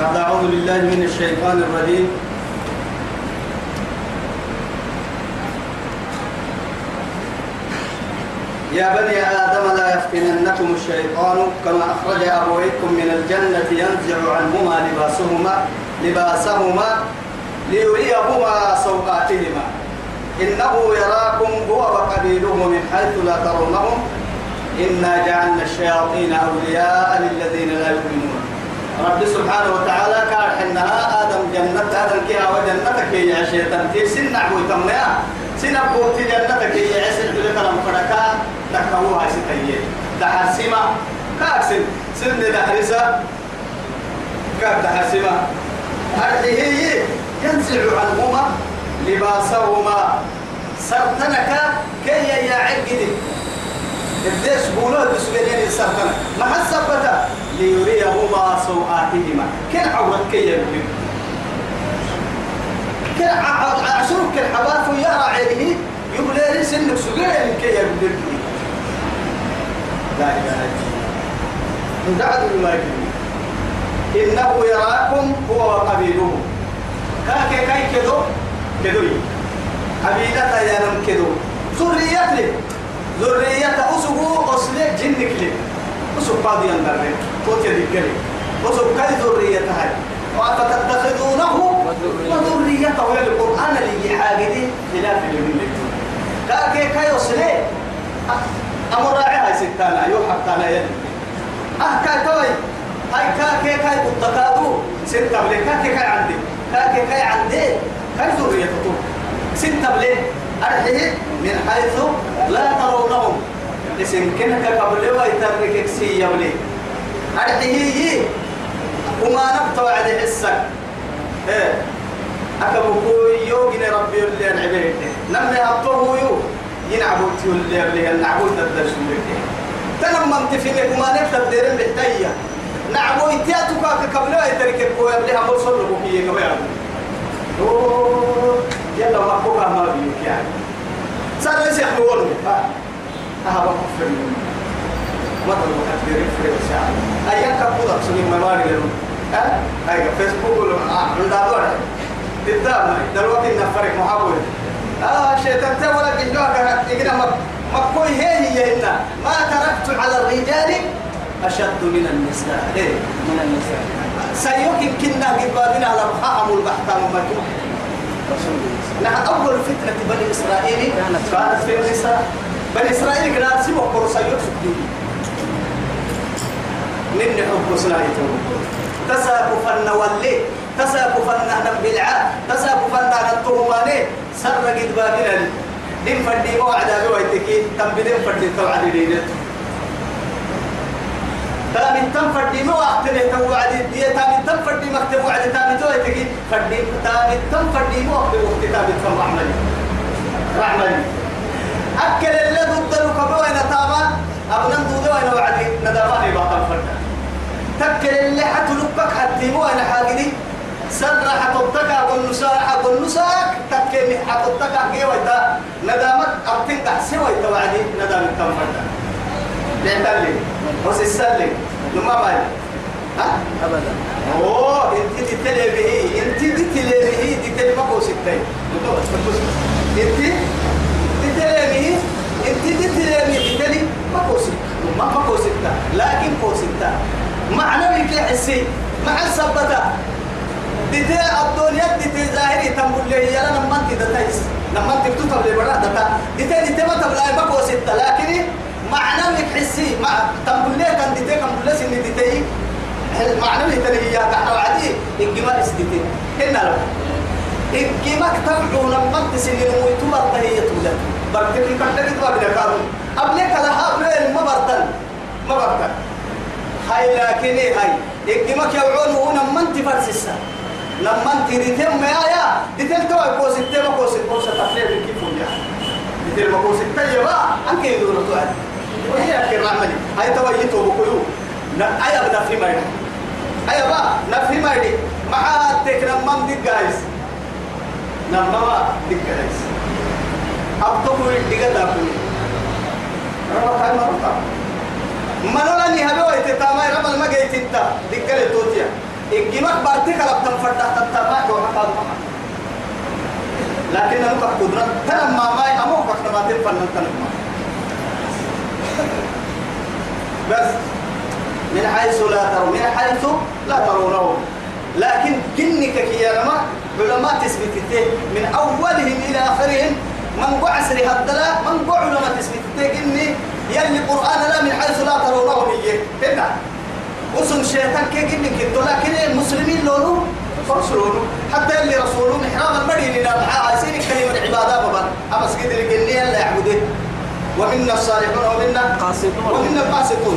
بعد أعوذ بالله من الشيطان الرجيم. يا بني آدم لا يفتننكم الشيطان كما أخرج أبويكم من الجنة ينزع عنهما لباسهما لباسهما ليريهما سوقاتهما إنه يراكم هو وقبيله من حيث لا ترونهم. إنا جعلنا الشياطين أولياء للذين لا يؤمنون. رب سبحانه وتعالى قال إنها آدم جنة آدم كيها وجنتك يا شيطان. تيسن نعبو تمنيا سنبو جنتك يا عسل. بلك لمفركا دكهوها ستية. دحرسما كاكسن سن. دحرسا كاب دحرسما هذه ينزع عنهما لباسهما. سرتنك كي يا عقدي الدش بولو بسوينين سرتنك ما حسبت ليريهما سوآتهما كن عورت كي يبين كن عشرك كن حباف يا راعيه يبلي لي سنك سوغين كي يبين لا إله إلا الله. بعد ما إنه يراكم هو وقبيله كاكي كاي كدو؟ كدوي. عبيدة يا نم كدو. ذرية لي ذرية أسقو أصلي جنك لي أسق قاضي أندر توتي ذكري أسق كاي ذرية هاي وأفتتخذونه وذريته. القرآن اللي يحاجدي خلاف الملك كأكي كاي أصلي أمر راعي هاي ستانا. يو حتى يد. أه كاي توي. هاي كأكي كاي قطتادو ستة بلي كأكي كاي عندي. كأكي كاي عندي. كاي ذرية تطور ستة بلي أرحيه من حيث لا ترونهم. اسم كنك قبل ويترك سي يبلي أرحيه وما نبتو على حسك إيه أكبكو يوغن ربي اللي العبيد لما يهبطوه يو. ينعبوا تيو اللي يبلي النعبوا تدرسوا لك تنم منتفينك وما نبتو الديرين بحتايا نعبوا يتياتك قبل ويترك الكو يبلي هم وصلوا بكي كبيرا يلا ما بوكا ما بيوك يعني. صار ليس يحلوون أهبا كفر تلو كثير يفرق وسعى أيام كبودا سنين ما ماري لهم ها؟ أيوة فيسبوك ولا عند دور قدام دلوقتي نفرق محاول آه شيطان تولى كده ما مكوي هي هي هنا ما تركت على الرجال أشد من النساء. إيه؟ من النساء. سيمكن كنا قد بابنا على رحاهم البحث ومكتوب نحن أول فتنة بني إسرائيل كانت في النساء بني إسرائيل كانت سوى قرصة يكسب من حب سلايته تساقفن ولي تساقفن بالعاء تساقفن التهماني. سر قد بابنا دين فردي موعد بويتكي تنبدين فردي توعد ليلته تم فردي ما وقت له توعد دي تامي تم فردي مكتب وعد تامي تو تجي فردي تامي تم فردي ما وقت وقت تامي تم رحمني رحمني أكل اللي ضد الكبر وين تاما أبنا ضد وين وعد ندماني بطل فردا تكل اللي حتلقك حتى مو أنا حاجدي سر حتطك والنساء والنساء تكل حتطك كي ويدا. ندامك أبتين تحسي ويدا وعدي ندام تم فردا لعتلي السلم لما ما ها؟ أبدا. أوه انت تتلي به. انت تتلي به. تتلي ما هو ستين انت تتلي به. انت تتلي به. تتلي ما هو ستة ما هو ستة لكن هو ستة معنى بك حسي. مع السبتة دتي الدنيا دتي ظاهري. تقول لي يلا لما انت دتايس. لما انت بتطلب لي برا دتا. دتي دتي ما تبلا ما هو ستة لكن معنى لك حسي مع تقول كان دتي كان بقول سن دتي معنى لي تلي يا تحت عادي الجمال استدتي هنا لو. الجمال تبعو لما سن المويتو برتهي تولد برتهي كتك تبغى كارو قبلك لها برين ما برتن. ما برتن. هاي لكن هاي. الجمال يوعون هنا ما انت فرسسا لما انت دتم يا يا دتل تو كوس التما كوس كوس تفليه كيف وجه دتل ما كوس التجربة أنك يدور تو وهي أكل رحمني هاي تويته بقيو أي أبدا في مايدي أي أبا نفي مايدي مع تك نمم دي جايز نمم دي جايز أبتو كل دي جدا كل رب هاي مرتا منولا نهبه ويتتامي رب المجيء تنتا دي جايز توتيا. إجمعك بارتك لابتم فردا تتابع وحكام لكن أنا قدرة. ترى ما ماي أمو فكرة ما تنفع نتنفع بس من حيث لا ترون من حيث لا ترونه لكن جنك يا لما علماء تثبت من أولهم إلى آخرهم من قع عسر هدلا من قع علماء تثبت إني يلي قرآن لا من حيث لا ترونه هي هنا. وسن شيطان كي جنك لكن المسلمين لونو؟ فرسلونه حتى اللي رسوله محرام المدينة. لا عايزين كلمة عبادة بابا أما سكت الجنية لا يعبده. ومنا الصالحون ومنا قاسطون. ومنا القاسطون.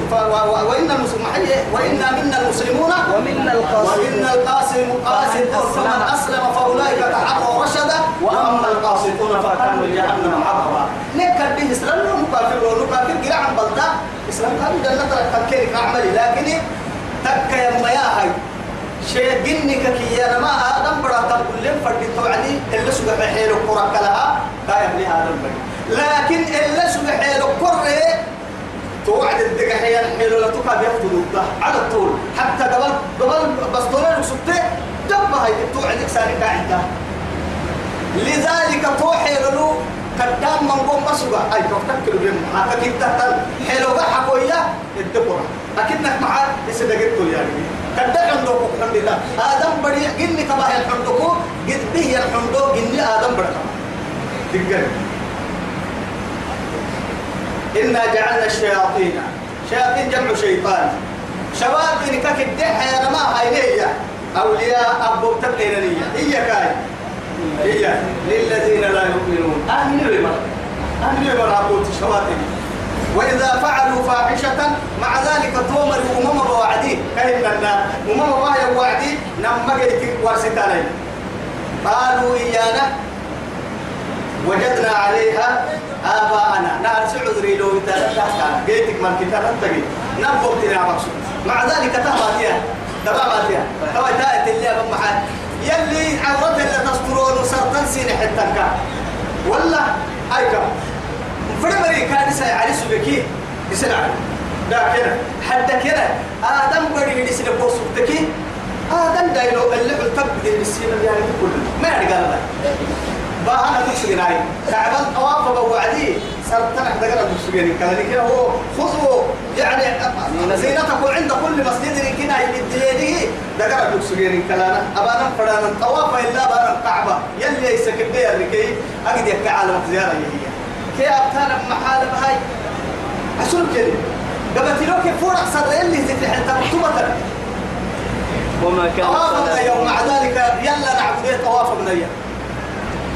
وإن المسلمين وإنا منا المسلمون ومنا القاسطون. ومنا القاسم قاسطون فمن أسلم فأولئك تحروا رشدا وأما القاسطون فكانوا لجهنم حطبا. نكر به إسلام مكافر ونكافر قرع بلدا إسلام كان جنة تفكيرك عملي لكن تك يا مياهي شيء جنك كي يا ما آدم برا تقول لهم فرد توعدي اللي سبح حيلو قرى كلها. دايم لي هذا البيت لكن اللي سبح حيلو قرى توعد الدقة حيل حيلو لا تقع بيقتلوا على الطول. حتى قبل قبل بس طول سبته دب هاي توعدك ساري قاعدة. لذلك توحي له قدام من قوم بسوغا أي تفكر بهم. أكيد تحتل حلو بقى حكوية الدبرة. اكيدك معاه. لسه دقيقته يعني قد عندك الحمد لله. آدم بدي جني تبع الحمدكو قد به الحمدو جني آدم بدي تقدر. إنا جعلنا الشياطين. شياطين جمع شيطان. شياطين كك يا ما هاي أولياء أبو تبلينية هي كاي. هي. للذين لا يؤمنون. آمنوا بما آمنوا بما رابوت شياطين وإذا فعلوا فاحشة مع ذلك تومر أمم بوعدي. كهنا أمم وهي وعدي نما جيت ورستانين قالوا إيانا وجدنا عليها آباءنا. نار سعودري لو تحت جيتك من كتاب تجي نبض تنا مقصود مع ذلك ما فيها تبع تأتي اللي أبو محل يلي عورته اللي تسترون وسرطان سين حتى ولا أيكا فرمري كان يسأل علي سبكي. يسأل علي. دا كده حتى كده آدم بدي يسأل بوسطكي آدم دايلو اللي بالتبدي بالسينة يعني كله. ما يعني قال باها تسجن هاي كعبان طواف بوعدي سرتنا حتى قرأ تسجن كذلك كده هو خذوا يعني زينتكم عند كل مسجد كده يديه ده قرأ تسجن كلانا أبانا فرانا طواف إلا بانا الكعبة. يلي يسكب بيها لكي أجد يكا عالم زيارة هي. كي أبتانا محال بهاي أسلوب كده قبل تلوك فورك صار يلي زي حتى مكتوبة وما كان طوافنا يوم مع ذلك. يلا نعبد. طواف من أيام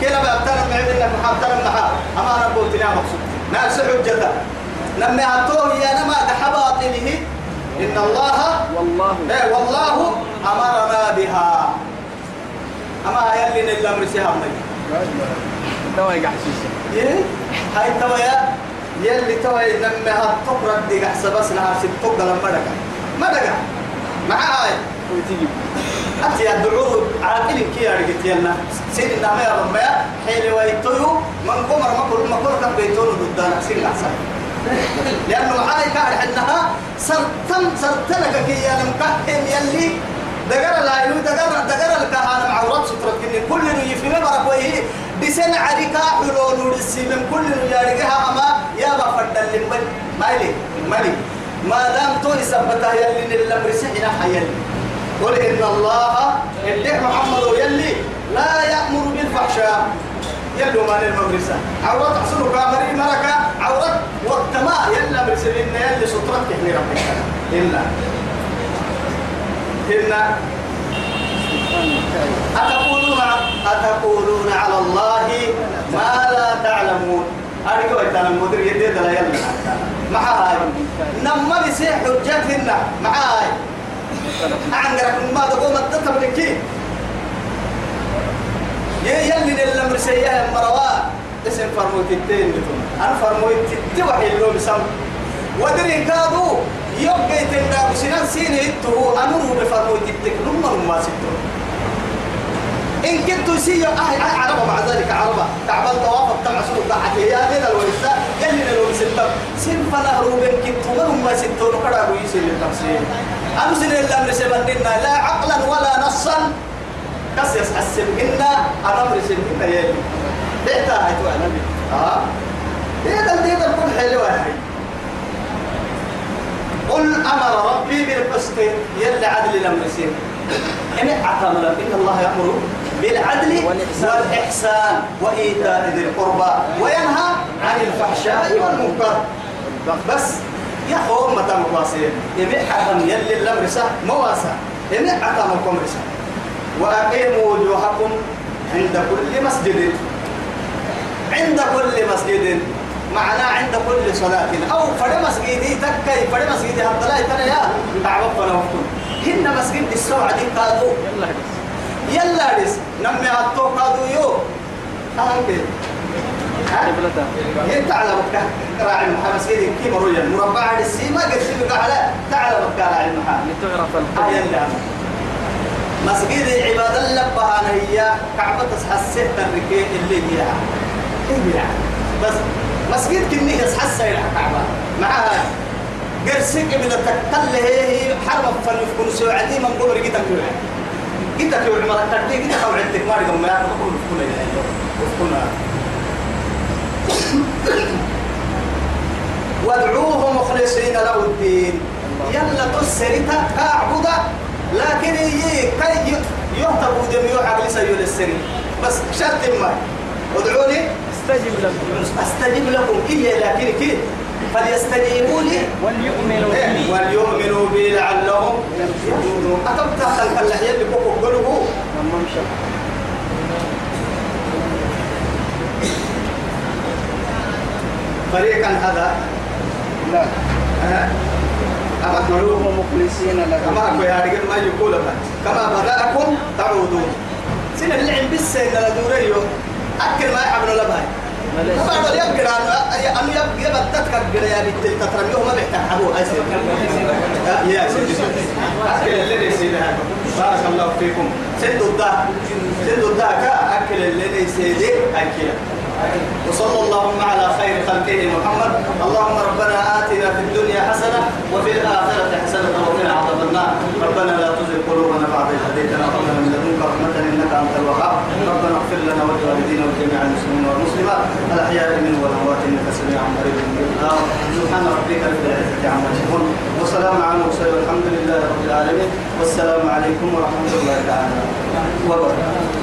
كلا بأبتنا معي إنك محبتنا معها أما أنا قلت لها مقصود. ناس حجة. لما أعطوه يا نما دحباطله إن الله والله. إيه والله أمرنا بها. أما يلي نلا مرسيها مني توا يقحسيس إيه؟ هاي توا يا يلي توا لما هتقرأ دي قحسة بس نهار ستوك لما دقا ما دقا معاي وتيجي أتي الدعوه عاقل كي أرجت يلا سيد النعمة يا حيل ويتويو. من قمر ما كل ما كل كم بيتون ضدنا سيد الأحسن لأنه معاي كان حنها سرتم سرتلك كي يا مكهم يلي. دقر لا يلو دقر دقر الكهانة معورات سترك إن كل اللي يفهم برا كويه بسن عريكا حلول السيم كل اللي يارجها أما يا بفرد اللي مالي مالي. ما دام تو يثبتها يلي الأمر سحنا حيلي. قل إن الله اللي محمد يلي لا يأمر بالفحشاء. يلو ما المدرسة عورت أحسنوا كامري مركة عورت وقتما يلا مرسلين يلي سطرت كحني ربك. إلا. إلا. أتقولون أتقولون على الله ما لا تعلمون. أرجو أن المدير يديد لا يلا. معاي. نما بسيح حجتهن معاي. أعنقرك ما تقوم الدتم لكي يلي للمر سيئة مروا اسم فرموت التين بتون أنا فرموت التين وحي اللو بسم ودري كادو. يبقى تندا بسنان سين هتو أمره بفرموت التين نمر ما ستون إن كنت سي عربة. مع ذلك عربة. تعبان توافق تبع سلوك تحتي يا ذي الورثة يلي لو بسنتم سن فنهر بين كنت ومن ما ستون كدا بيسي للتفسير. أمسن الأمر سبندنا لا عقلا ولا أصلا كس يسحسب إنا أنا مرسل إنا يلي بيتا هاي تو النبي آه. ديدا ديدا كل حلوة هاي قل أمر ربي بالقسط يلي عدل الأمرسين إن أعتمر إن الله يأمر بالعدل والإحسان. والإحسان وإيتاء ذي القربى وينهى عن الفحشاء والمنكر. بس يا أخو أمة مقاصين يمي حكم يلي الأمر سه مواسى. يمي حكمكم رسا وأقيموا وجوهكم عند كل مسجد. عند كل مسجد. معناه عند كل صلاة. أو فد مسجدي تكي فد مسجدي حتى لا يتنا يا دعوة فنوكم هن مسجد السوعة دي قادوا يلا رس نمي عطو قادوا يو. هاكي ها هي تعالى مكة راعي المحا مسجد كي مرويا مربع السيما قد سيبك على تعالى مكة راعي المحا لتعرف يلا مسجد عباد الله بهانا هي كعبة تحسه تركي اللي هي هي بس مسجد كني يسحس إلى كعبة معها قرسك من التكتل هي حرب فن يكون سعدي من قبر. جدا كل جدا كل ما تكتي جدا كل عندك. ما رجع ما يعرفون كل كل وادعوه مخلصين له الدين. يلا تسرتا كعبدا لكن يي كي يهتب ودم يوحى لسيول السري. بس شرط ما. ادعوني. استجب لكم. استجيب لكم. إيه لكن كي. فليستجيبوا لي. وليؤمنوا إيه، بي. وليؤمنوا بي لعلهم يرشدون أتبت خلق اللحية اللي كوكو قلبوا لما مشى فريقا هذا؟ لا. ادعوه مخلصين كما أكو يا رجل ما يقول لك كما بدأكم تعودون. سنة اللي عم بس إن الدوريو أكل ما يحملوا لبهاي. يبقى أنا أنا يبقى يبقى تتكبر يا بنت تترميه ما بيحتاج حبوه هاي سيدي يا سيدي أكل اللي يسيدها بارك الله فيكم. سدوا الدها سدوا الدها كأكل اللي يسيدي أكله وصلى اللهم على خير خلقه محمد. اللهم ربنا آتنا في الدنيا حسنة وفي الآخرة حسنة وقنا عذاب النار. ربنا لا تزغ قلوبنا بعد إذ هديتنا وهب لنا من لدنك رحمة إنك أنت الوهاب. ربنا اغفر لنا ولوالدينا ولجميع المسلمين والمسلمات. الأحياء منهم والأموات إنك سميع قريب مجيب. سبحان ربك رب العزة عما يصفون. وسلام على المرسلين والحمد لله رب العالمين. والسلام عليكم ورحمة الله تعالى وبركاته.